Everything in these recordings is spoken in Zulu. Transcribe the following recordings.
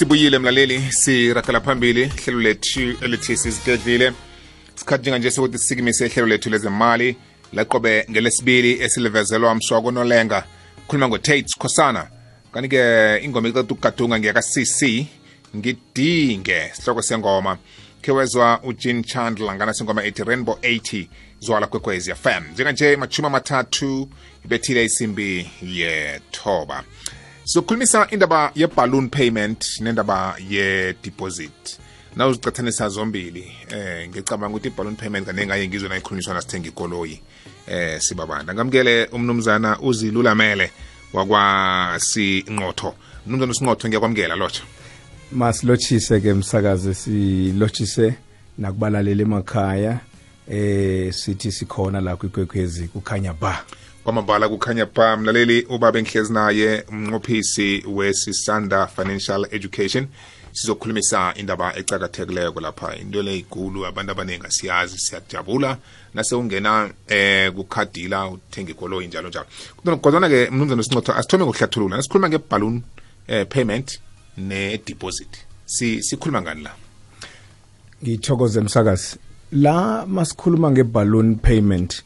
sibuyile mlaleli. Sirakela phambili ihlelo lethu elithi sizigedlile. Sikhathi njenganje sokuthi sisikimisa ihlelo lethu lezemali laqobe ngelesibili esilivezelwa mswako nolenga. Khuluma ngotate khosana. Kanti-ke ingoma iceda ukugadunga ngiyaka-cc ngidinge sihloko sengoma. Khewezwa ujean chandler nganasengoma ethi rainbow 80 zwala kwekwezi fm njenganje machumi amathathu ibethile isimbi yethoba. Sizokhulumisa indaba ye-balloon payment nendaba ye-deposit. Na uzicathanisa zombili eh ngicabanga ukuthi i-balloon payment kanengaye ngizwe nayikhulunyiswa nasithenga ikoloyi eh sibabanda. Ngamukele umnumzana uzilulamele wakwasinqotho mnumzana usinqotho ngiyakwamukela lotsha. Masilotshise ke msakazi silotshise nakubalaleli emakhaya eh sithi sikhona la kwikwekwezi kukhanya ba. Kwamambala kukhanya pha mlaleli ubaba engihlezi naye umnqophisi wesisanda financial education. Sizokhulumisa indaba ecakathekileko lapha. Into le igulu abantu abaningi asiyazi siyajabula. Nase ungena eh kukhadila uthenga ikoloyi njalo njalo. Kodwana-ke mnumzana sincotho asithome ngokuhlathulula. Nasikhuluma nge-balloon eh, payment ne-deposit. Si sikhuluma ngani la? Ngithokoze msakazi. La masikhuluma nge-balloon payment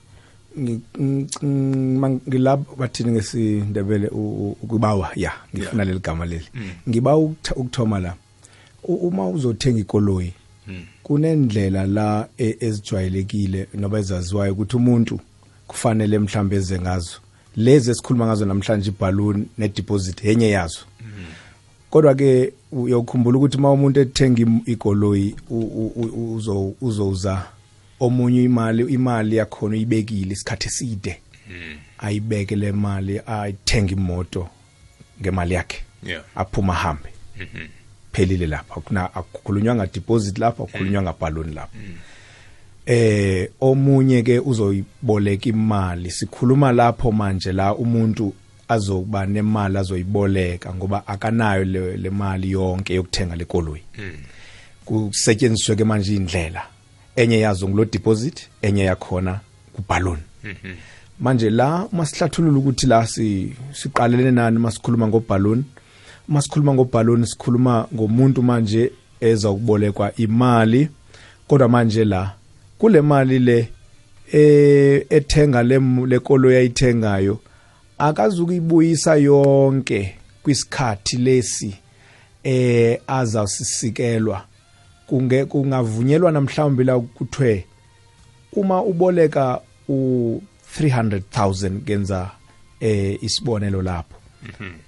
ngilapho bathini ngesindebele ukubawa ya ngifuna leli gama leli. Ngiba ukuthoma la uma uzothenga ikoloyi kunendlela la e, ezijwayelekile noba ezaziwayo ukuthi umuntu kufanele mhlambe eze ngazo. Lezi esikhuluma ngazo namhlanje ibhalloon ne-deposit yenye yazo. Kodwa ke uyokhumbula ukuthi uma umuntu ethenga ikoloyi uzouza omunye imali imali yakhona uyibekile isikhathi eside. Ayibeke le mali ayithenga imoto ngemali yakhe. Aphuma hambe phelile lapha. Kuna akukhulunywa ngadeposit lapha akukhulunywa ngaballoon lapha. Eh omunye ke uzoyiboleka imali. Sikhuluma lapho manje la umuntu azokuba nemali azoyiboleka ngoba akanayo le, le mali yonke yokuthenga lekoloyi kusetshenziswe ke manje indlela. Enye yazo ngulo deposit enye yakhona kuballoon manje la masihlathulula ukuthi la si siqalelene nani masikhuluma ngoballoon masikhuluma ngoballoon sikhuluma ngomuntu manje eza ukubolekwa imali. Kodwa manje la kule mali le eh ethenga le lekolo yayithengayo akazukuyibuyisa yonke kwisikhathi lesi eh azawusisikelwa kunge kungavunyelwa namhlawumbe la kuthwe uma uboleka u 300000 kenza eh isibonelo lapho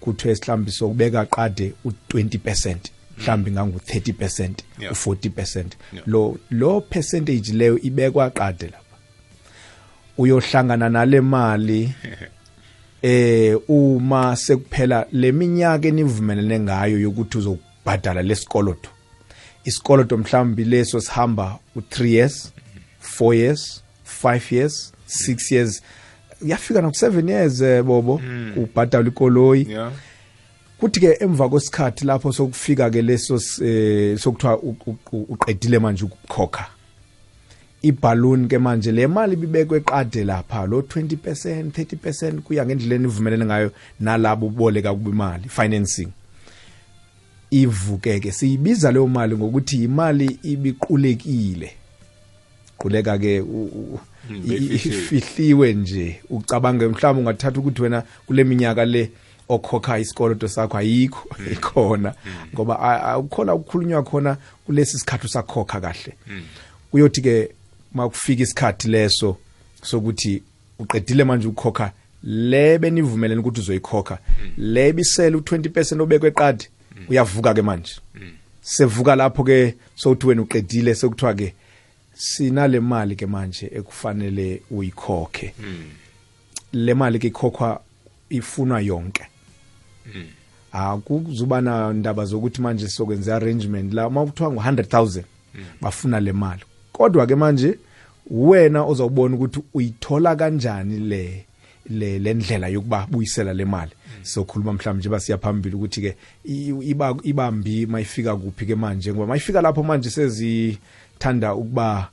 kuthiwe mhlawumbe sokubeka qade u20% mhlawumbe ngangu 30% Yeah. u40% Yeah. lo lo percentage leyo ibekwa qade lapha uyohlangana nale mali eh uma sekuphela leminyaka enivumelene ngayo yokuthi uzobhadala lesikoloto isikoloto mhlawumbe leso sihamba u3 years 4 years 5 years 6 years. Yafika naku7 years eh, bobo ubhadala ikoloyi. Yeah. Kuthi ke emva kwesikhathi lapho sokufika ke leso eh, sokuthiwa uqedile manje ukukhokha iballoon ke manje le mali bibekwe qade lapha lo 20% 30% kuya ngendlela enivumelene ngayo nalabo uboleka kuba imali financing. Ivukeke siyibiza leyo mali ngokuthi imali ibiqulekile. Quleka ke u- u- Mm, i- i- beyifihliwe. ifihliwe nje. Ucabange mhlawumbe ungathatha ukuthi wena kule minyaka le okhokha isikoloto sakho ayikho ikhona. Ngoba a- a- ukhona ukukhulunywa khona kulesi sikhathi usakhokha kahle. Uyothi ke makufika isikhathi leso sokuthi uqedile manje ukukhokha le benivumelene ukuthi uzoyikhokha le bisele u20% obekwe qadi uyavuka ke manje. Sevuka lapho ke sowuthi wena uqedile sekuthiwa ke sinale mali ke manje ekufanele uyikhokhe. Le mali ke ikhokhwa ifunwa yonke. Akuzuba na ndaba zokuthi manje sokwenza arrangement la mawuthiwa ngo-100000 bafuna le mali. Kodwa ke manje wena ozawubona ukuthi uyithola kanjani le le le ndlela yokuba buyisela le mali sokhuluma mhlawumbe nje basiya phambili ukuthi ke iba ibambi mayifika kuphi ke manje ngoba mayifika lapho manje sezithanda ukuba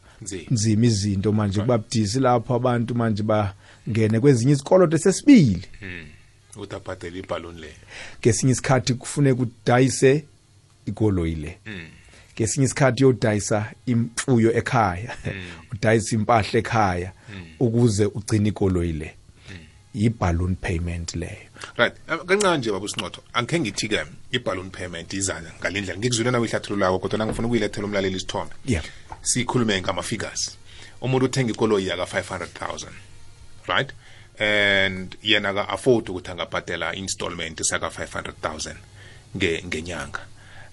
Nzima. izinto manje kuba budisi lapho abantu manje bangene kwezinye izikoloto sesibili. Uthi abhadele ibhaloni le. Ngesinye isikhathi kufuneka udayise ikoloyi le. Ngesinye isikhathi yodayisa imfuyo ekhaya. Udayisa impahla ekhaya ukuze ugcine ikoloyi le. Yi-balloon payment leyo. Right. Um, kancane nje baba usinqotho angikhe ngithi-ke i-balloon payment izana ngale ndlela ngikuzwile nawe ihlathululako kodwa nangifuna ukuyilethela umlaleli isithombe yeah. Sikhulume ngama-figures. Umuntu uthenga ikoloyi yaka-500000 right? And yena ka-afford ukuthi angabhadela installment saka-500000 nge ngenyanga.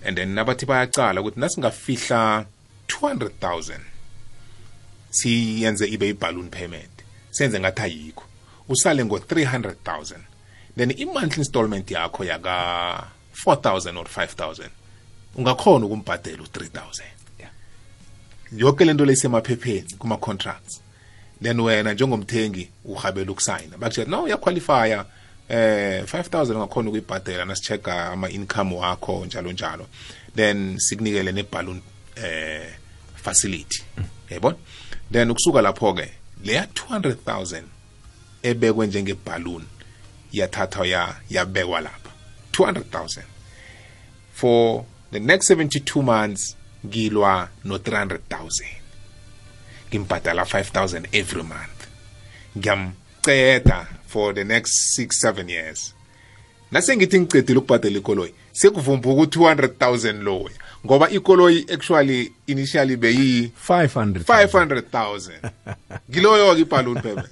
And then nabathi bayacala ukuthi nasingafihla 200000 siyenze ibe i-balloon payment. Senze ngathi ayikho. Usale ngo-300000 then i-monthly installment yakho yaka 4000 or 5000 ungakhona ukumbhadela u-3000 Yeah. yonke lento leyisemaphepheni kuma-contracts. Then wena njengomthengi uhabela ukusayina. Bakutshela no uyaqualifya eh 5000 ungakhona ukuyibhadela nasichecka ama-income wakho njalo njalo. Then sikunikele ne-balloon eh facility. Yayibona? Then ukusuka lapho-ke leya 200000 ebekwe njengebhalloon yathathwa ya yabekwa lapha. 200000 for the next 72 months ngilwa no 300000 ngimbhadala 5000 every month. Ngiyamceda for the next 6 7 years. Nase ngithi ngicedile ukubhadela ikoloyi sekuvumbuka u-200000 loya ngoba ikoloyi actually initially beyi 500 500000 ngiloyo-ke ibhalloon payment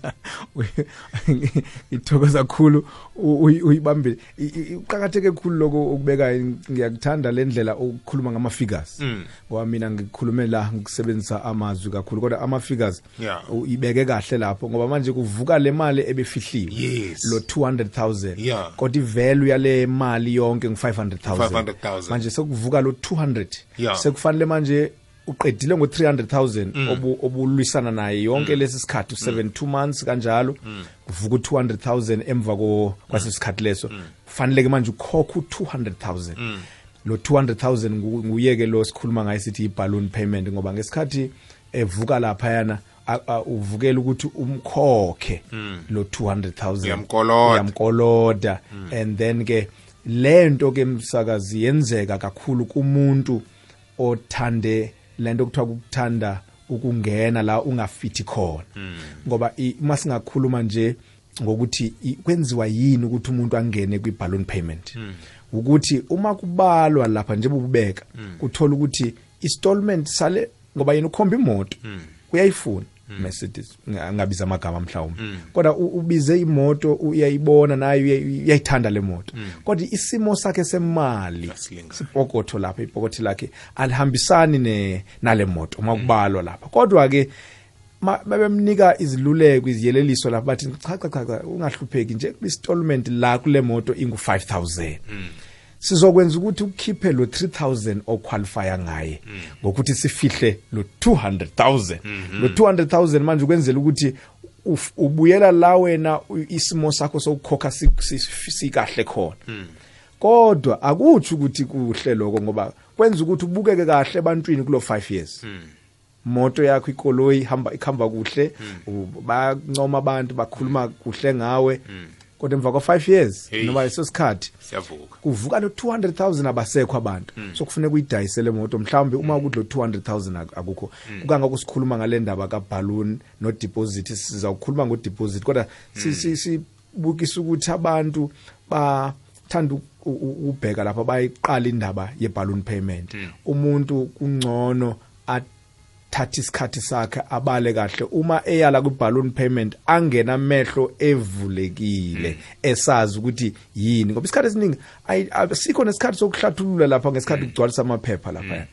ithokoza kakhulu u- uyi- uyibambile. I- i- uqakatheke kakhulu lokho ukubeka ngiyakuthanda le ndlela ukukhuluma ngama-figures. Ngoba mina ngikhulume la ngisebenzisa amazwi kakhulu kodwa ama-figures Yeah. u- ibeke kahle lapho ngoba manje kuvuka le mali ebefihliwe Yes. lo 200000 Yeah. kodwa ivalue yale mali yonke ngu-500000 500,000. manje sekuvuka lo 200 Yeah. sekufanele manje uqedile ngo-300000 obu- obulwisana naye. Yonke lesi sikhathi u-72 months kanjalo kuvuka u-200000 emva ko- kwaleso sikhathi leso. Kufanele-ke manje ukhokhe u-200000 lo 200000 ngu- nguye-ke lo sikhuluma ngayo sithi i-balloon payment ngoba ngesikhathi evuka laphayana a- a- uvukela ukuthi umkhokhe lo 200000 Uyamkoloda. uyamkoloda. And then ke lento ke msakazi yenzeka kakhulu kumuntu othande lento kuthiwa kukuthanda ukungena la ungafithi khona. Ngoba i- uma singakhuluma nje ngokuthi kwenziwa yini ukuthi umuntu angene kwi-balloon payment? Ukuthi uma kubalwa lapha njengoba ubeka kuthola ukuthi installment sale ngoba yena ukhomba imoto uyayifuna. Mercedes nga- ngabiza amagama mhlawumbe. Kodwa u- ubize imoto uyayibona nayo uyayi- uyayithanda le moto. Kodwa isimo sakhe semali Asilingani. sipokotho lapha ipokotho lakhe alihambisani ne nale moto uma kubalwa lapha. Kodwa ke ma- babemnika iziluleko iziyeleliso lapha bathi cha cha cha cha, ungahlupheki nje installment la kule moto ingu 5000 sizokwenza ukuthi ukhiphe lo 3000 oqualifya ngaye ngokuthi sifihle lo 200000 lo 200000 manje ukwenzela ukuthi ubuyela la wena isimo sakho sokukhokha si- si- sikahle khona. Kodwa akuthi ukuthi kuhle lokho ngoba kwenza ukuthi ubukeke kahle ebantwini kulo 5 years. Moto yakho ikoloyi hamba ikhamba kuhle. U- bayancoma abantu bakhuluma kuhle ngawe. Kodwa emva kwa 5 years Hey. noma leso sikhathi kuvuka lo 200000 abasekho abantu. So kufuneka uyidayisele moto mhlawumbe uma ukuthi lo 200000 ak- akukho. Kukanga kusikhuluma ngale ndaba ka balloon no deposit sizawukhuluma ngo deposit kodwa si- si- sibukisa ukuthi abantu bathanda u- u- ubheka lapha bayiqala indaba ye balloon payment umuntu kungcono athatha isikhathi sakhe abale kahle. Uma eyala ku balloon payment angena amehlo evulekile esazi ukuthi yini. Ngoba isikhathi esiningi ayi- asikho nesikhathi sokuhlathulula lapha ngesikhathi kugcwalisa amaphepha lapha.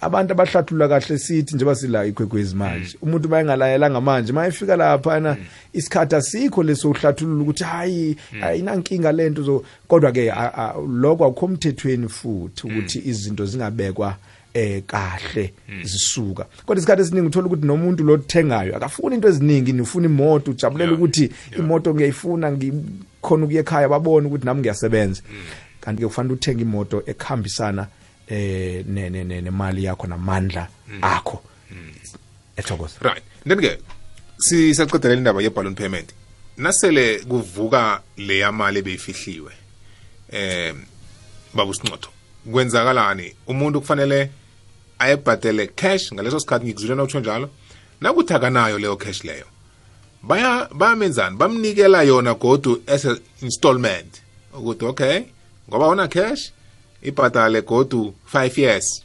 Abantu abahlathulula kahle sithi njengoba sila igwegwezi manje umuntu mayengalayelanga manje mayefika laphana isikhathi asikho leso uhlathulula ukuthi hayi ayinankinga lento zo. Kodwa ke a- a- lokho akukho mthethweni futhi ukuthi izinto zingabekwa eh kahle zisuka. Kodwa isikhathi esiningi uthola ukuthi nomuntu lo thengayo akafuni into eziningi nifuna imoto ujabulela ukuthi imoto ngiyayifuna ngikhona ukuye ekhaya babone ukuthi nami ngiyasebenza. Kanti ke kufanele uthenge imoto ekhambisana eh ne- ne- ne- nemali yakho namandla akho. Ethokoza. Right. Then ke sisaqedelela indaba ye-balloon payment. Nasele kuvuka leya mali ebeyifihliwe eh baba usinqotho kwenzakalani? Umuntu kufanele ayebhadele cash ngaleso sikhathi ngikuzwile nawutsho njalo. Nakuthi akanayo leyo cash leyo. Baya bayamenzani? Bamnikela yona godu as installment. Ukuthi okay ngoba una cash ibhadale godu 5 years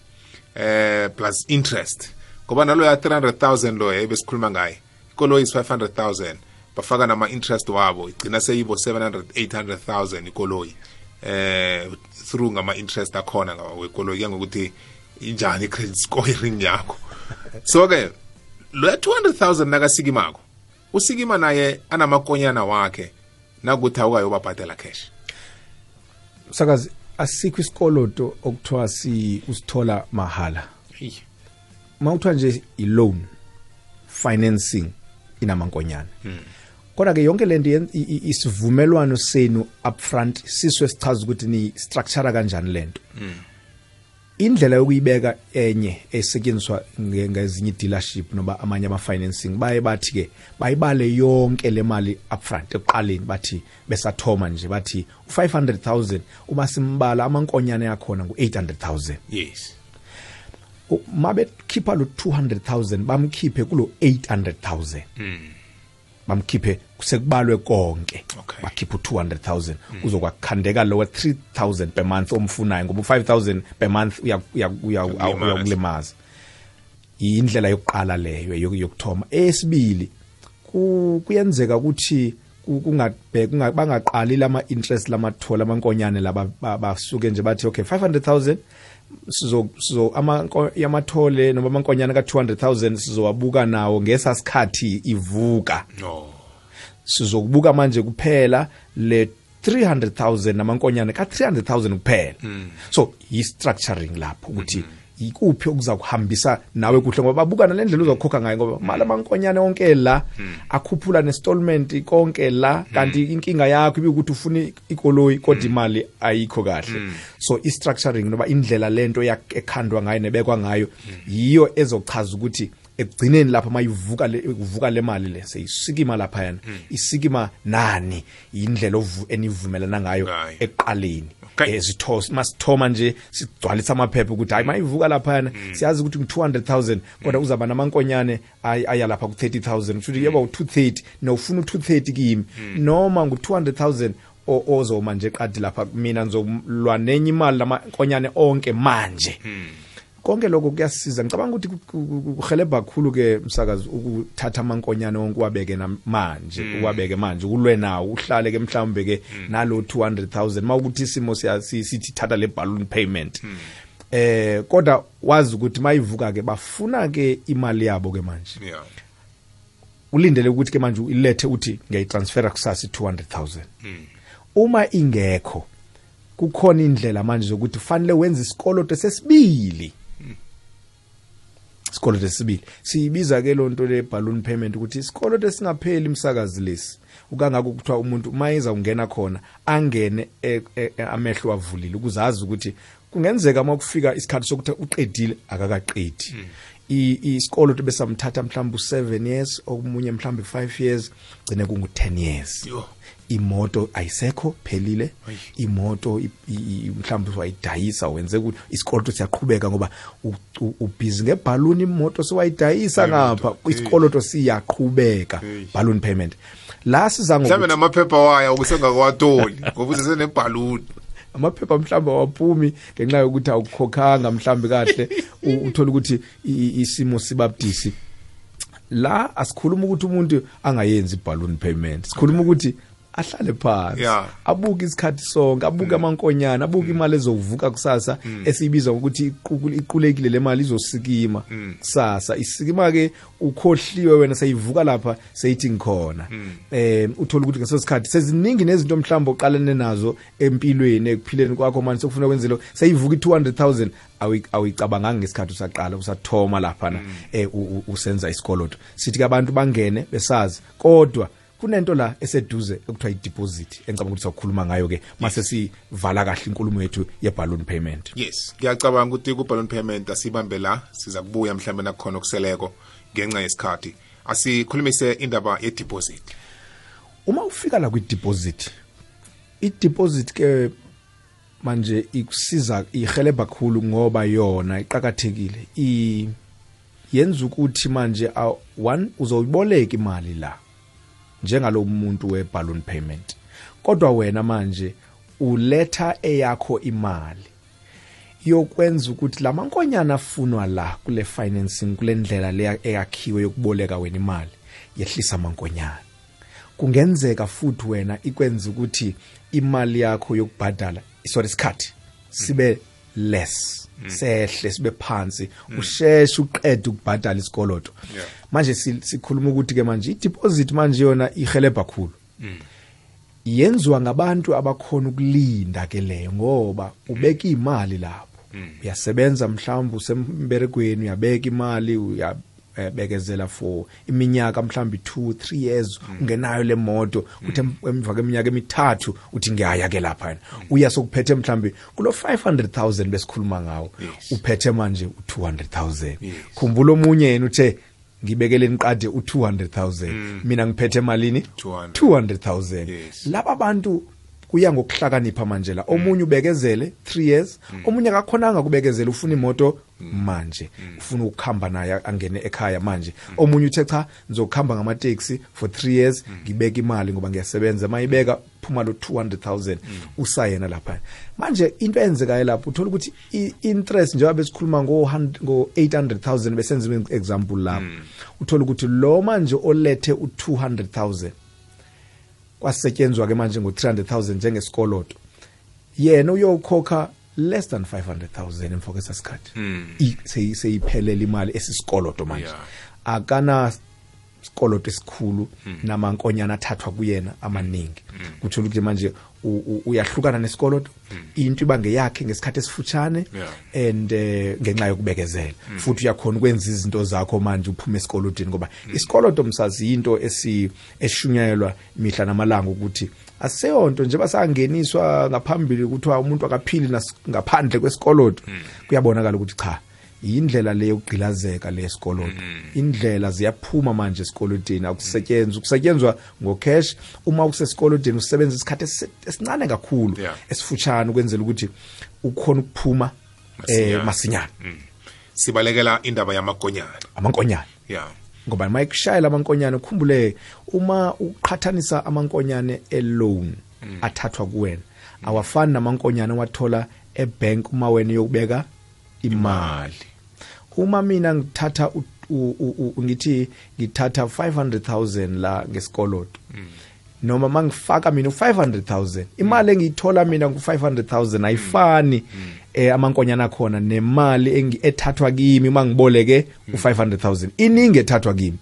eh plus interest. Ngoba nalo ya 300000 lo ebesikhuluma ngaye ikoloyi is 500000 bafaka nama interest wabo igcina seyibo 700 800000 ikoloyi eh through ngama interest akhona wekoloyi kuya ngokuthi injani i-credit scoring yakho? So ke lo 200000 nakasikimako usikima naye anamakonyana wakhe nakuthi awukayobabhadela cash. Sakazi asikho isikoloto okuthiwa si usithola mahala. Mawuthiwa nje i-loan financing inamankonyana. Kodwa ke yonke i- i- isivumelwano senu upfront siso esichaza ukuthi ni structure kanjani lento indlela yokuyibeka enye esetshenziswa nge- ngezinye dealership noma amanye ama financing baye bathi ke bayibale yonke le mali upfront ekuqaleni. Bathi besathoma nje bathi u500000 uma simbala amankonyane yakhona ngu800000 yes. U- mabekhipha lo 200000 bamkhiphe kulo 800000 bamkhiphe sekubalwe konke Okay. bakhipha u200000 uzokwakhandeka lowa 3000 per month omfunayo ngoba u5000 per month uya- uya- uya- Uyakulimaza. yindlela indlela yokuqala leyo yokuthoma esibili kuyenzeka ukuthi ku- kungabhe- kunga- bangaqali lama interest lamathola amankonyane laba ba- basuke nje bathi okay 500000 sizo sizo amanko- yamathole noma amankonyane ka 200000 sizowabuka nawo ngesasikhathi ivuka. No sizokubuka manje kuphela le 300000 namankonyane ka 300000 kuphela. So yi structuring lapho ukuthi ikuphi okuza kuhambisa nawe kuhle? Ngoba babukana lendlela uzokhokha ngayo ngoba mali amankonyane onke la akhuphula nestallment konke la kanti inkinga yakho ibe ukuthi ufuna ikoloyi kodwa imali ayikho kahle. So i structuring noba indlela lento yak- ekhandwa ngayo nebekwa ngayo yiyo ezochaza ukuthi ekugcineni lapha mayivuka le kuvuka le mali le seyisikima lapha yana isikima nani? Indlela ovu- enivumelana ngayo Ngayo. ekuqaleni. Okay. ezitho masithoma nje sigcwalisa amaphepha ukuthi hayi mayivuka lapha yana siyazi ukuthi ngu200000 kodwa uzaba namankonyane ay- aya lapha ku30000 kusho ukuthi yeba u230 nofuna u230 kimi. Noma ngu200000 o- ozoma nje qadi lapha mina ngizolwa nenye imali lamankonyane onke manje. Konke lokho kuyasiza ngicabanga ukuthi ku- ku- ku- kuhelebha kakhulu ke msakazi ukuthatha amankonyane wonke uwabeke na- manje uwabeke manje. Ulwe nawo uhlale ke mhlawumbe ke nalo 200000 mawukuthi isimo sithi thatha le balloon payment. Eh kodwa wazi ukuthi mayivuka ke bafuna ke imali yabo ke manje. Yeah. Ulindele ukuthi ke manje ilethe uthi ngiyayitransfera kusasa i200000 uma ingekho kukhona indlela manje zokuthi fanele wenze isikoloto sesibili. Isikoloto sesibili siyibiza ke lonto le balloon payment ukuthi isikoloto esingapheli imsakazi lesi. Ukangako kuthiwa umuntu mayeza ungena khona angene e- e- e- amehlo avulile ukuzazi ukuthi kungenzeka uma kufika isikhathi sokuthi uqedile akakaqedi. I- isikoloto besamthatha mhlawumbe u7 years omunye mhlawumbe 5 years gcine kungu10 years. Yo. Imoto ayisekho phelile. Imoto mhlawumbe wayidayisa wenze ukuthi isikoloto siyaqhubeka ngoba ubhizi ngebhaluni imoto sewayidayisa ngapha. isikoloto siyaqhubeka balloon payment. La siza ngokuthi namaphepha waya ukusengakawatoli ngoba usesenebhaluni amaphepha mhlawumbe awaphumi ngenxa yokuthi awukhokhanga mhlawumbe kahle. Uthola ukuthi isimo sibabudisi. La asikhuluma ukuthi umuntu angayenzi balloon payment. Sikhuluma ukuthi ahlale phansi. Yeah. abuke isikhathi sonke abuke amankonyana abuke imali ezovuka kusasa esiyibiza ngokuthi iqukul- iqulekile le mali izosikima kusasa. Isikima ke ukhohliwe wena seyivuka lapha seyithi ngikhona. Eh uthola ukuthi ngaso sikhathi seziningi nezinto mhlawumbe oqalene nazo empilweni ekuphileni kwakho manje sokufuna kwenzelo seyivuka i200000 awi- awuyicabanganga ngesikhathi usaqala usathoma lapha eh u- u- usenza isikoloto. Sithi abantu bangene besazi kodwa kunento la eseduze ekuthiwa i-deposit engicabanga ukuthi sakukhuluma ngayo ke mase sivala kahle inkulumo yethu ye-balloon payment. Yes ngiyacabanga ukuthi ku-balloon payment asibambe la siza kubuya mhlawumbe nakukhona okuseleko ngenxa yesikhathi. Asikhulumise indaba manje ikusiza ihelebha kakhulu ngoba yona iqhakathekile i yenza ukuthi manje uh, one uzoyiboleka imali la. Njengalo muntu we balloon payment. Kodwa wena manje uletha eyakho imali. Yokwenza ukuthi lamankonyana afunwa la kule financing kule ndlela le eyakhiwe yokuboleka wena imali yehlisa amankonyana. Kungenzeka futhi wena ikwenza ukuthi imali yakho yokubhadala sorry isikhathi sibe less. Sehle sibe phansi. Usheshe uqede ukubhadala isikoloto. Yeah. manje si- sikhuluma ukuthi ke manje i-deposit manje yona ihelebha kakhulu yenziwa ngabantu abakhona ukulinda ke leyo ngoba ubeka imali lapho. Uyasebenza mhlawumbe usemberegweni uyabeka imali uyabekezela for iminyaka mhlawumbe 2 3 years ungenayo le moto kuthi em- emva kweminyaka emithathu uthi ngiyaya ke lapha uya sokuphethe mhlawumbe kulo 500000 besikhuluma ngawo Yes. uphethe manje u200000 Yes. khumbula omunye yena uthe ngibekele niqade u200000 mina ngiphethe emalini 200. 200000 Yes. laba bantu kuya ngokuhlakanipha manje la omunye ubekezele 3 years omunye akakhonanga kubekezela ufuna imoto manje ufuna ukukhamba naye angene ekhaya manje. Omunye uthe cha ngizokuhamba ngamateksi for 3 years ngibeka imali ngoba ngiyasebenza. Mayibeka phuma lo 200000 usayena lapha. Manje into eyenzekayo lapho uthola ukuthi i-interest njengoba besikhuluma ngo 100 ngo 800000 besenza example lapho. Uthola ukuthi lo manje olethe u200000 kwasetshenzwa ke manje ngo-300000 njengesikoloto yena uyokhokha less than 500000 emva kwesasikhathi I- seyi- seyiphelele imali esisikoloto manje. Yeah. akana sikoloto esikhulu namankonyana athathwa kuyena amaningi. Kuthola ukuthi manje u- u- uyahlukana nesikoloto. Into iba ngeyakhe ngesikhathi esifutshane Yeah. and eh, ngenxa yokubekezela. Futhi uyakhona ukwenza izinto zakho manje uphuma esikolotini ngoba isikoloto msazi into esi eshunyayelwa mihla namalanga ukuthi aseyonto nje basangeniswa ngaphambili kuthiwa umuntu akaphili nas- ngaphandle kwesikoloto. Kuyabonakala ukuthi cha yindlela leyo ukugqilazeka lesikoloto indlela ziyaphuma manje esikolotini akusetshenzwa. Ukusetshenzwa ngocash. Uma usesikolotini usebenza isikhathi esi- esincane kakhulu Yeah. esifutshane ukwenzela ukuthi ukhona ukuphuma eh Masinyane. masinyane. Sibalekela indaba yamakonyana amankonyane yeah. Ngoba mayikushayela amankonyane ukhumbule uma uqhathanisa amankonyane eloan athathwa kuwena awafani namankonyane wathola ebank uma wena yokubeka imali. Uma mina ngithatha u- u- u- u- ngithi ngithatha 500000 la ngesikoloto. Noma mangifaka mina u500000 imali engiyithola mina ku500000 ayifani eh amankonyana khona nemali engi- ethathwa kimi mangiboleke u500000 iningi ethathwa kimi.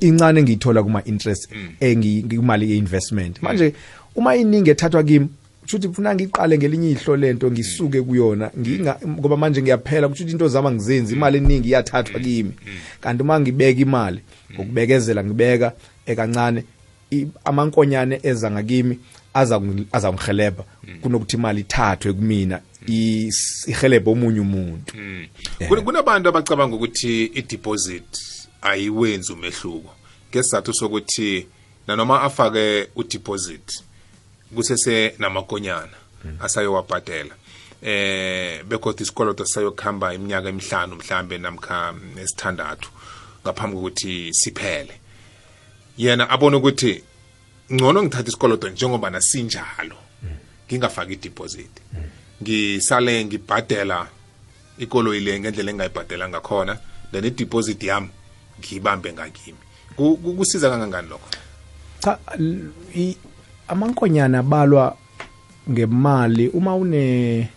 Incane engiyithola kuma interest engimali yeinvestment. Manje uma iningi ethathwa kimi kushuthi kufuna ngiqale ngelinye ihlo lento ngisuke kuyona. Nginga ngoba manje ngiyaphela kushuthi into zama ngizenzi imali eningi iyathathwa kimi. Kanti uma ngibeka imali ngokubekezela ngibeka ekancane i- amankonyane eza ngakimi aza kungi- azangihelebha kunokuthi imali ithathwe kumina is- ihelebhe omunye umuntu. Kun- kunabantu abacabanga ukuthi i-deposit ayiwenzi umehluko. Ngesizathu sokuthi nanoma afake u-deposit kusese namakonyana asayowabhadela eh bekodwa isikoloto sayokuhamba iminyaka emihlanu mhlambe namkha esithandathu ngaphambi kokuthi siphele. Yena abona ukuthi ngcono ngithatha isikoloto njengoba nasinjalo ngingafaki i-deposit. Ngisale ngibhadela ikoloyi le ngendlela engingayibhadela ngakhona then i-deposit yami ngiyibambe ngakimi. Ku- ku- kusiza kangangani lokho? Cha amankonyana abalwa ngemali uma une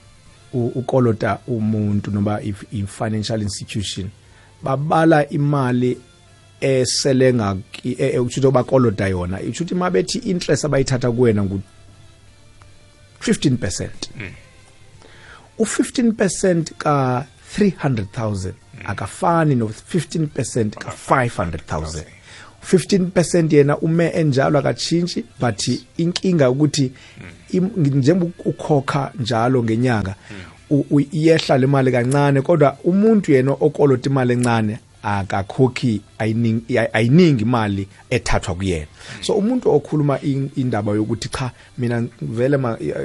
ukolota umuntu noma if- i-financial institution babala imali esele ngaki e- e- ukuthi bakolota yona ukuthi mabethi interest abayithatha kuwena ngu 15% u15% ka 300000 akafani no 15% ka 500000 15% yena ume enjalo akachintshi but inkinga ukuthi njengoba ukhokha njalo ngenyanga u- u- iyehla le mali kancane kodwa umuntu yena okolota imali encane akakhokhi ayiningi imali ethathwa kuyena. So umuntu okhuluma in- indaba yokuthi cha mina vele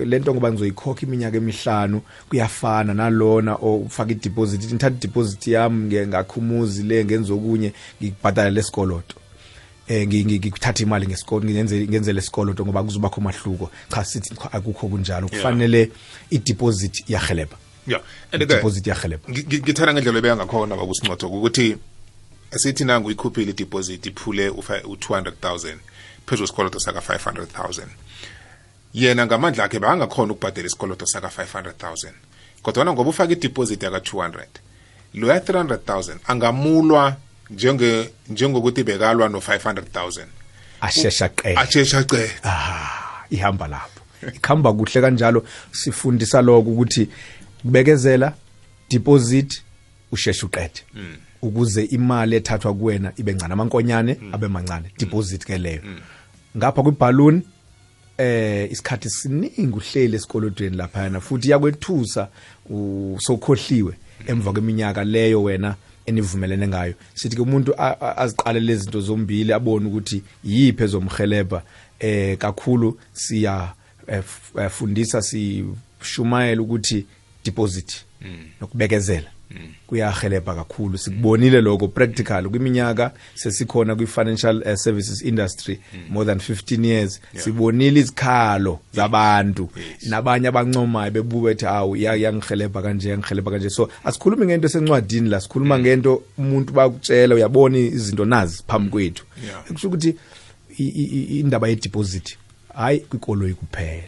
lento ngoba ngizoyikhokha iminyaka emihlanu kuyafana nalona ofaka ideposit ngithatha ideposit yami nge- ngakhumuzi le ngenza okunye ngibhadala lesikoloto eh ngi- ngi- ngikuthatha imali ngesikolo ngenze ngenze lesikoloto ngoba kuzoba khona umahluko. Cha sithi akukho kunjalo. Kufanele ideposit iyahelebha yeah. And ke deposit iyahelebha ngi- ngi- ngithanda ngendlela ebeka ngakhona baba usinqotho ukuthi asithi nangu uyikhuphile ideposit iphule ufa- u-200000 phezu kwesikoloto saka 500000 yena ngamandla akhe bangakhona ukubhadela isikoloto saka 500000 kodwa ngoba ufaka ideposit yaka 200 lo ya 300000 angamulwa njenge njengokuthi bekalwa no 500000 ashesha qela ashesha cela ah ihamba lapho. Ikhamba kuhle kanjalo. Sifundisa lokho ukuthi kubekezela deposit usheshe uqede. Ukuze imali ethathwa kuwena ibe ncane amankonyane abe mancane. Deposit ke leyo. Ngapha kwiballoon eh isikhathi siningi uhleli esikolodweni laphana futhi yakwethusa usokhohliwe emva kweminyaka leyo wena. Enivumelene ngayo. Sithi ke umuntu a- a- aziqale lezi zinto zombili abone ukuthi yiphi ezomhelebha eh kakhulu siya eh, eh, fundisa sishumayela ukuthi deposit nokubekezela. Kuyahelebha kakhulu. Sikubonile lokho practical. Kwiminyaka sesikhona kwi-financial uh, services industry more than 15 years. Sibonile izikhalo zabantu. Nabanye abancomayo bebuka bethi awu iya- iyangihelebha kanje yangihelebha kanje. So asikhulumi ngento esencwadini la sikhuluma ngento umuntu bakutshela uyabona izinto nazi phambi kwethu. Yeah. kusho ukuthi indaba yedeposit hayi kwikoloyi kuphela.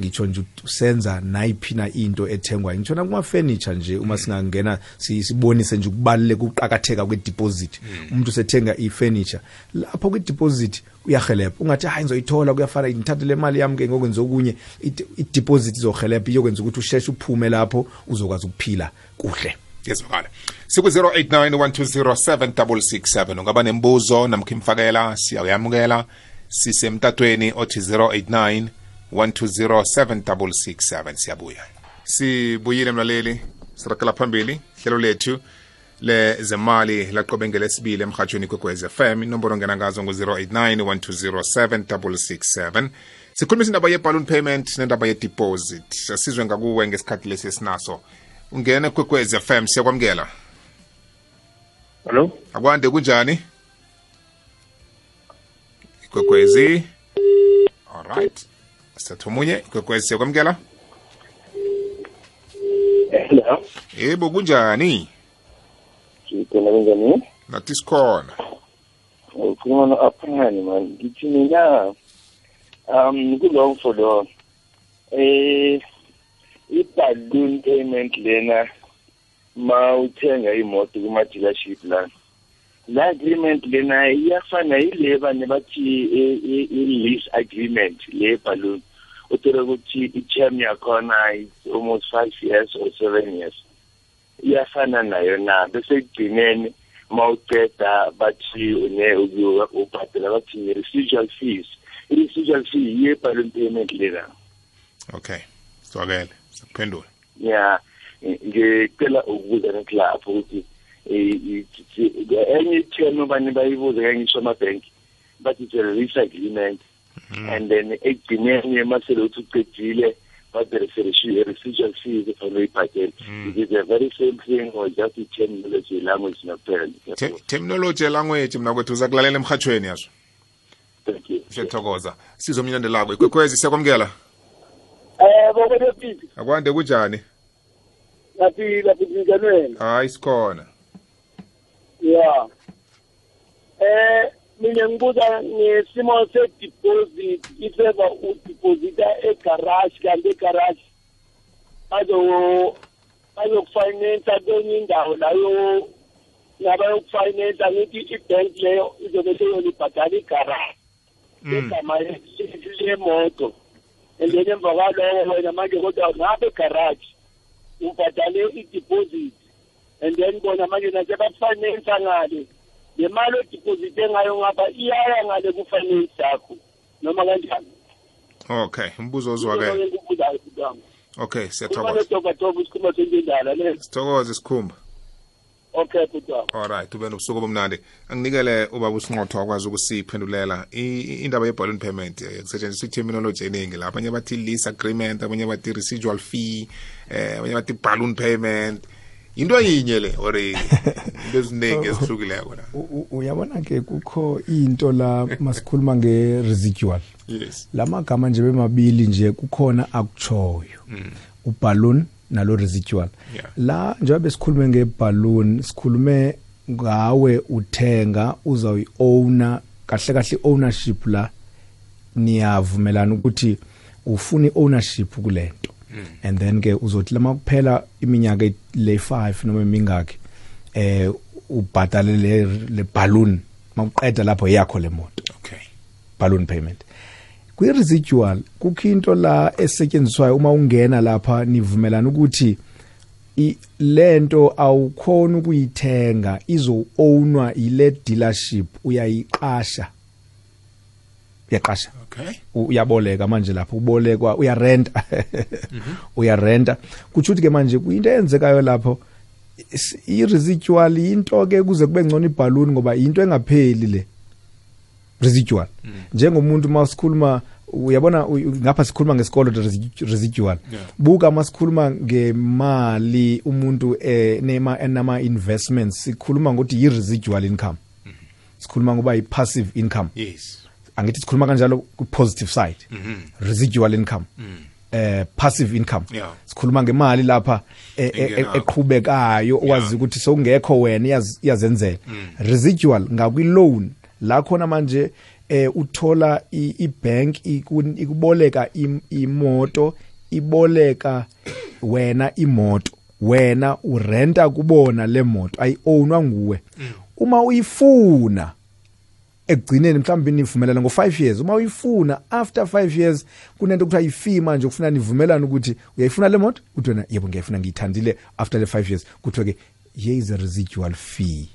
Ngitsho nje ukuthi usenza nayiphi na into ethengwayo. Ngitsho nakuma furniture nje uma singangena si- sibonise nje ukubaluleka ukuqakatheka kwedeposit. Umuntu sethenga i-furniture lapho kwi-deposit uyahelebha ungathi hayi ngizoyithola kuyafana ngithathe le mali yami ke ngokwenza okunye. Ide- i-deposit izohelebha iyokwenza ukuthi usheshe uphume lapho uzokwazi ukuphila kuhle. Yezwakala siku-089 1207667 ungaba nembuzo namkha imfakela siyayamukela sisemtatweni othi 089 1207667 siyabuya. Sibuyile mlaleli. Sirakela phambili. Hlelo lethu lezemali laqobe ngelesibili emhatshweni kwekwez fm inomboro ongena ngazo ngu-089 1207667 sikhulumisa indaba ye-balloon payment nendaba ye-deposit. Asizwe ngakuwe ngesikhathi lesi esinaso. Ungene kwekwez fm siyakwamukela. Hello? akwande kunjani? Ikwekwezi alright sithatha omunye ikwekwezi siyakwamukela Hello. yebo kunjani Ngikona kanjani? nathi sikhona Ukhuluma no Aphani man. Ngithi mina um kulo mfolo eh i-balloon payment lena ma uthenga imoto kuma dealership la agreement lena iyafana ile bane bathi i-lease agreement le balloon uthola ukuthi i-term yakhona is almost five years or seven years. Iyafana nayo na? Bese ekugcineni mawuqeda bathi une ubhadela bathi residual fees. I-residual fee yiyo balloon payment lena. Okay. Zwakele sakuphendula ya ngicela ukubuza ngithi lapho ukuthi eh, i- enye term bani bayibuza kangisho amabhenki bathi it's a lease agreement and then ekugcineni masele uthi ucedile fees efanele uyibhadele is it the very same thing or just i-terminology language nakuphela Te- terminology language mna kwethu uzakulalela emhatshweni yazo thank you. Siyathokoza. Sizwe umnyandelako ikwekwezi siyakwamukela? Eh baba bephi? Akwande kunjani? Laphi laphi njani hayi sikhona. Ya. Eh mina ngibuza ngesimo se deposit ifeva u deposita e garage kanti e garage bazo bazokufinance kwenye indawo layo nabayokufinance ngithi i-bank leyo izobe seyolibhadala igarage igama lemoto. And then emva kwaloko wena manje kodwa ngapha egarage ubhadale i-deposit. And then bona manje nasebakufinansa ngale. Le mali odiposite ngayo ngapha iyaya ngale kufinance yakho noma kanjani? Okay umbuzo ozwakele. Okay uma siyathokoza nodobatoba isikhumba okay alright ube nobusuku obumnandi. Anginikele ubaba usinqotho akwazi ukusiphendulela indaba ye-balloon payment eh, kusetshenziswa i-terminology eningi la. Abanye bathi lease agreement abanye bathi residual fee eh abanye bathi balloon payment. Into yinye le or into eziningi ezihlukileko la. Uyabona ke kukho into la masikhuluma nge-residual. Yes. La magama nje bemabili nje kukhona akuchoyo uballoon nalo residual. Yeah. la njengoba besikhulume ngeballoon sikhulume ngawe uthenga uzawuyi-owner kahle kahle ownership la niyavumelana ukuthi ufuna i-ownership kulento and then ke uzothi lama kuphela iminyaka e- le 5 noma emingaki eh ubhadale le le balloon mawuqeda lapho yakho le moto. Okay. Balloon payment. Kwi-residual kukho into la esetshenziswayo uma ungena lapha nivumelana ukuthi i- lento awukhona ukuyithenga izo-ownwa ile dealership uyayiqasha. Uyaqasha. Okay. U- uyaboleka manje lapho ubolekwa uyarenta. Uyarenta. Kutsho ukuthi ke manje kuyinto eyenzekayo lapho is- i-residual into ke kuze kube ngcono ibhaluni ngoba into engapheli le residual. Njengomuntu masikhuluma uyabona u- u- ngapha sikhuluma ngesikolo resi- residual. Yeah. buka masikhuluma ngemali umuntu eh nema enama investments sikhuluma ngokuthi yi residual income sikhuluma ngoba yi passive income. Yes. Angithi sikhuluma kanjalo ku positive side. Residual income. Eh passive income. Yeah. sikhuluma ngemali lapha eh, eh, Engenayo. eqhubekayo wazi ukuthi sokungekho wena iyaz- iyazenzela. Residual ngakwi loan la khona manje eh uthola i- ibank iku- ikuboleka im- imoto iboleka wena imoto. Wena urenta kubona le moto ayi-ownwa nguwe. Uma uyifuna ekugcineni mhlawumbe nivumelana ngo-5 years. Uma uyifuna after 5 years kunento kuthiwa yi-fee manje ukufuna nivumelane ukuthi uyayifuna le moto? Kuthi wena yebo ngiyayifuna ngiyithandile after le 5 years. Kuthiwa-ke here is a residual fee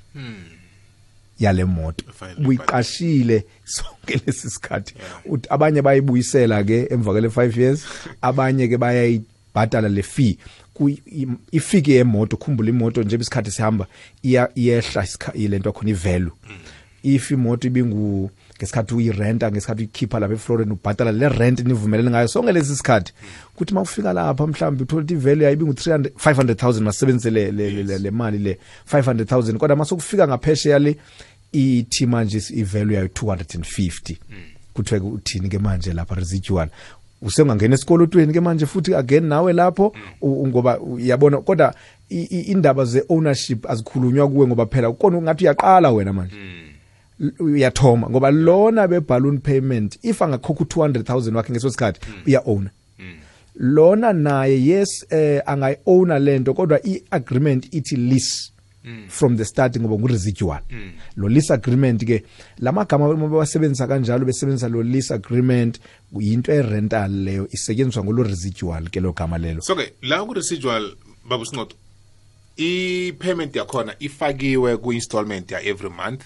yale moto. Finally, uyiqashile sonke lesi sikhathi. Uthi abanye bayibuyisela ke emva kwele 5 years abanye ke bayayibhadala le fee. Kuyi- im- ifike yemoto khumbula imoto nje isikhathi sihamba iya iyehla isikha- ilento khona ivalue. If imoto ibingu ngesikhathi uyirenta ngesikhathi uyikhipha lapha eFlorida ubhadala le rent nivumelene ngayo sonke lesi sikhathi. Kuthi makufika lapha mhlawumbe uthola ukuthi ivalue yayo ibingu 300 500000 masebenzise le le, le, le, le mali le 500000 kodwa masokufika ngaphesheya le ithi manje ivalue yayo 250 kuthiwe uthini ke manje lapha residual? Usengangena esikolotweni ke manje futhi again nawe lapho u- ngoba uyabona kodwa i- i- indaba ze ownership azikhulunywa kuwe ngoba phela ukona ungathi uyaqala wena manje. L- uyathoma ngoba lona be balloon payment if angakhokha u200000 wakhe ngeso sikhathi uya owner lona naye yes eh angayi-owner lento kodwa i-agreement ithi lease from the start ngoba ngu-residual. Lo lease agreement ke lamagama uma bawasebenzisa kanjalo besebenzisa lo lease agreement yinto e-rental leyo isetshenziswa ngolo residual ke lo gama lelo. So ke la ku-residual baba sinqoto i-payment yakhona ifakiwe ku-installment ya every month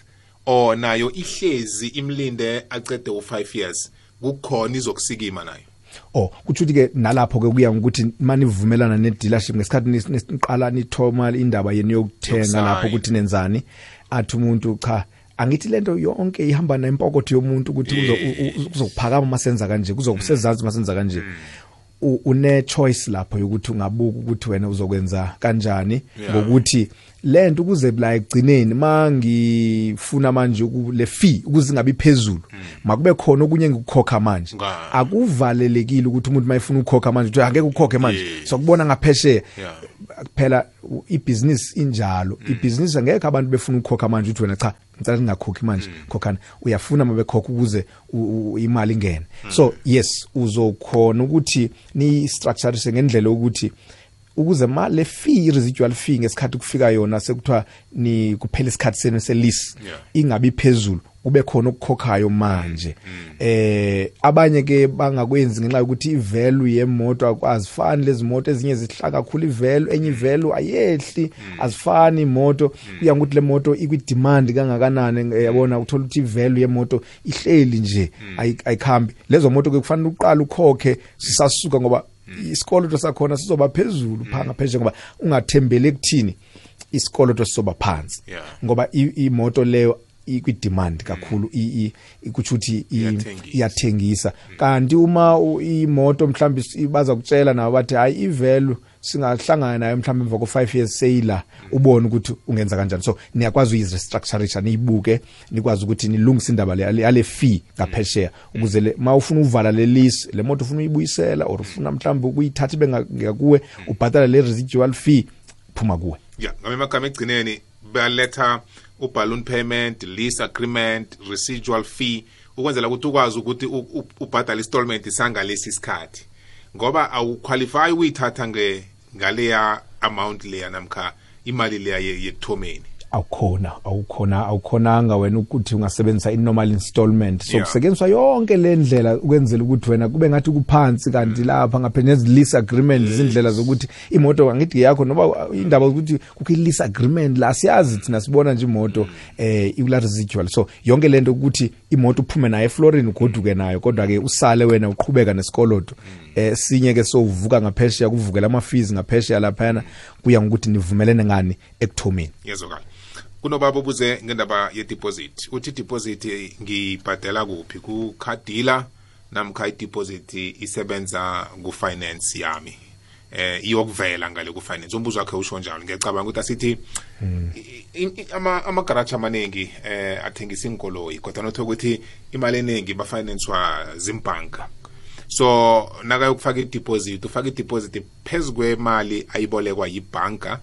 or nayo ihlezi imlinde acede u-5 years kukhona izokusikima nayo. Oh kuthi ukuthi ke nalapho ke kuya ngokuthi manivumelana ne dealership ngesikhathi nis- niqala nithoma indaba yeni yokuthenga Yokusayina. lapho ukuthi nenzani. Athi umuntu cha angithi lento yonke ihamba nempokotho yomuntu ukuthi uzo- u- u- kuzokuphakama masenza kanje kuzokusezansi masenza kanje. U- une choice lapho yokuthi ungabuka ukuthi wena uzokwenza kanjani Yeah. ngokuthi lento ukuze la egcineni mangifuna manje uku- le fee ukuze ingabi phezulu makube khona okunye engikukhokha manje Nga- akuvalelekile ukuthi umuntu mayefuna ukukhokha manje uthi angeke ukhokhe manje Yes. sokubona ngaphesheya Yeah. Phela u- ibhizinisi injalo ibhizinisi angeke abantu befuna ukukhokha manje uthi wena cha ngicela ningakhokhi manje. Khokhana uyafuna mabekhokha ukuze u- u- imali ingene. So yes uzokhona ukuthi ni-structurise ngendlela yokuthi ukuze ma le fee residual fee ngesikhathi kufika yona sekuthiwa ni kuphela isikhathi senu selisi Yeah. ingabi phezulu. Kube khona okukhokhayo manje. Eh abanye ke bangakwenzi ngenxa yokuthi ivalue yemoto azifani lezi moto ezinye zihlaka kakhulu ivalue enye ivalue ayehli azifani imoto. Kuya ngokuthi le moto ikwi demand kangakanani eh, yabona uthola ukuthi ivalue yemoto ihleli nje ayi- ayikhambi. Lezo moto ke kufanele uqala ukhokhe sisasuka ngoba isikoloto sakhona sizoba phezulu phanga phezulu ngoba ungathembele ekuthini isikoloto sizoba phansi. Yeah. ngoba i- imoto leyo ikwi-demand kakhulu i- i- i- kutsho ukuthi i- Iyathengisa. iyathengisa. Kanti uma u- imoto mhlawumbe is- baza kutshela nabo bathi hayi i-value singahlangana nayo mhlawumbe emva ko-five years seyila ubone ukuthi ungenza kanjani. So niyakwazi uyirestructurisha niyibuke nikwazi ukuthi nilungise indaba le- yale fee ngaphesheya. Ukuze le ma ufuna uvala le lease le moto ufuna uyibuyisela or ufuna mhlawumbe ukuyithatha ibe nga- ngakuwe ubhatala le residual fee phuma kuwe. Ya ngame amagama egcineni baletha uballoon payment lease agreement residual fee ukwenzela ukuthi ukwazi ukuthi u- u- ubhadale installment sangalesi sikhathi ngoba awuqualify ukuyithatha nge ngaleya amount leya namkha imali leya ye- yekuthomeni. Awukhona awukhona awukhonanga wena ukuthi ungasebenzisa i-normal installment. So Yeah. kusetyenziswa yonke le ndlela ukwenzela ukuthi wena kube ngathi kuphansi kanti lapha ngaphe nezi-lease agreement izindlela zokuthi imoto angithi yakho noba indaba zokuthi kukho i-lease agreement la siyazi thina sibona nje imoto eh ikula residual. So yonke lento ukuthi imoto uphume nayo eflorini ugoduke nayo kodwa-ke usale wena uqhubeka nesikoloto eh sinye ke sovuka ngaphesheya kuvukela ama-fees ngaphesheya laphayana kuya ngokuthi nivumelene ngani ekuthomeni. Yezokala kunobaba obuze ngendaba ye-deposit. Uthi deposit ngibhadela kuphi? Kukhadila namkha i-deposit isebenza ku-finance yami. Eh iyokuvela ngale ku-finance. Umbuzo wakhe usho njalo. Ngiyacabanga ukuthi asithi ama- amagaraji amaningi eh athengisa inkoloyi kodwa notho ukuthi imali eningi bafinancewa zimbhanka so nakayokufaka i-deposit ufaka i-deposit phezu kwemali ayibolekwa yibhanka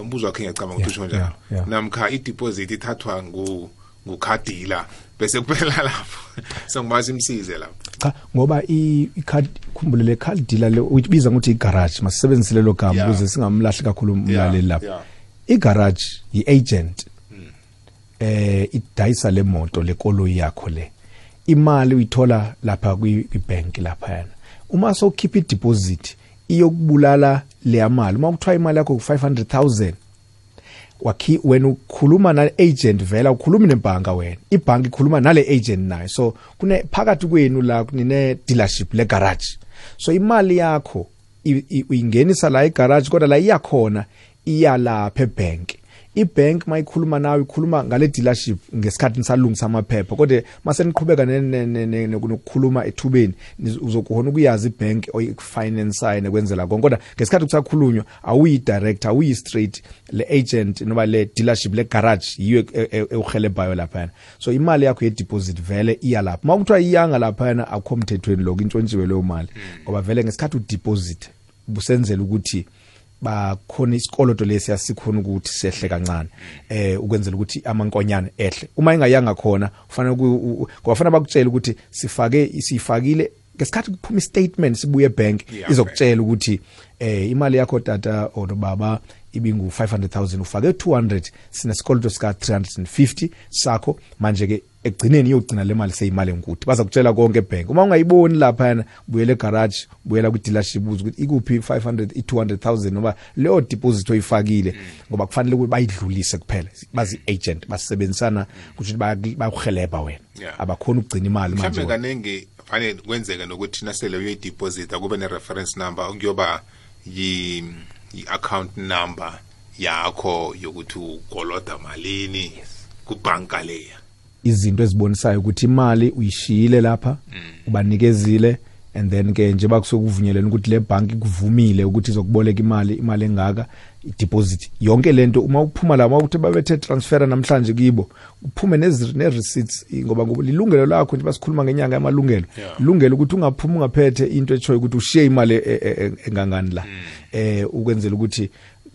umbuzo wakhe ngiyacabanga ukuthi Yeah, usho njalo. yeah, yeah. namkha i-deposit ithathwa ngu ngukhadila bese kuphela lapho. Sengibazi imsize lapho. Cha ngoba i- ikhadi khumbule le card dealer le uyibiza ngokuthi igarage masisebenzise lelo gama Yeah. ukuze singamlahli kakhulu umlaleli lapha yeah. igarage i-agent eh idayisa le moto le koloyi yakho le. Imali uyithola lapha kwi- kwibank laphayana. Uma sowukhipha i-deposit iyokubulala leya mali. Uma kuthiwa imali yakho ku-500000 wakhi wena ukhuluma na-agent vela ukhulumi nebhanka wena. Ibhanka ikhuluma nale agent nayo so kune phakathi kwenu la nine dealership le garage. So imali yakho i- i- uyingenisa la egarage kodwa la iyakhona iya lapha ebank ibank mayikhuluma nawe ikhuluma ngale dealership ngesikhathi nisalungisa amaphepha. Kodwa mase niqhubeka ne- ne- ne- ne- nokukhuluma ethubeni niz- uzokhona ukuyazi ibank oyifinansayo nekwenzela konke. Kodwa ngesikhathi kusakhulunywa awuyi director awuyi straight le agent noma le dealership le garage yiyo e- e- ewuhelebhayo laphayana so imali yakho ye-deposit vele iya lapha. Uma kuthiwa iyanga laphayana akukho mthethweni lokhu intshontshiwe leyo mali. Ngoba vele ngesikhathi udeposit busenzela ukuthi bakhona isikoloto lesi asikhona ukuthi sehle kancane eh ukwenzela ukuthi amankonyane ehle. Uma ingayanga khona kufanele ku- u- u- ngoba fanele bakutshela ukuthi sifake sifakile ngesikhathi kuphuma istatement sibuye ebank Yeah, izokutshela ukuthi eh imali yakho tata or baba ibingu 500000 ufake 200 sinesikoloto sika 350 sakho manje ke egcineni iyogcina le mali seyimali enkulu baza kutshela konke ebank uma ungayiboni lapha buyela egarage buyela kwi-dealership uze ukuthi ikuphi? 500 i-200000 noma leyo deposit oyifakile ngoba kufanele ukuthi bayidlulise kuphela. Bazi agent basebenzisana kusho ukuthi bayakuhelebha wena. Yeah. abakhona ukugcina imali manje mhlawumbe wena. kaningi fanele kwenzeka nokuthi nasele uyoyideposita kube ne-reference number kuyoba yi- yi-account number yakho yokuthi ukoloda malini kubhanka leya. Izinto ezibonisayo ukuthi imali uyishiyile lapha ubanikezile and then ke nje bakusokuvunyelana ukuthi le bank ikuvumile ukuthi izokuboleka imali imali engaka i-deposit. Yonke lento uma uphuma la uma ukuthi babethe transfer namhlanje kibo uphume nezi- ne-receipts ngoba lilungelo lakho nje basikhuluma ngenyanga yamalungelo. Ilungelo ukuthi ungaphuma ungaphethe into etshoyo ukuthi ushiye imali e- e- e- engangani la. Eh ukwenzela ukuthi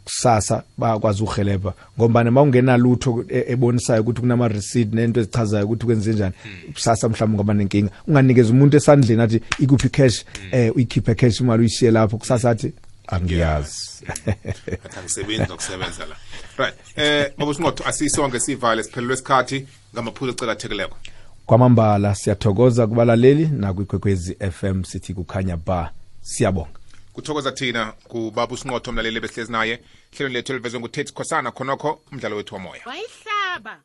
kusasa bakwazi uhelebha ngoba noma ungenalutho e- ebonisayo ukuthi kunama receipt nento ezichazayo ukuthi kwenze njani kusasa mhlawumbe ngoba nenkinga. Unganikeza umuntu esandleni athi ikuphi cash eh uyikhiphe cash imali uyishiye lapho. Kusasa athi angiyazi. Athi angisebenzi nokusebenza la. Right. Eh baba sinqotho asisonke sivale siphelelwe isikhathi ngamaphuzu ecelathekeleko kwamambala siyathokoza kubalaleli nakwikwekwezi FM sithi kukhanya ba siyabonga. Kuthokoza thina kubaba usinqotho mlaleli besihlezi naye. Hlelo lethu elivezwe ngutate khosana khonokho umdlalo wethu womoya. Wayihlaba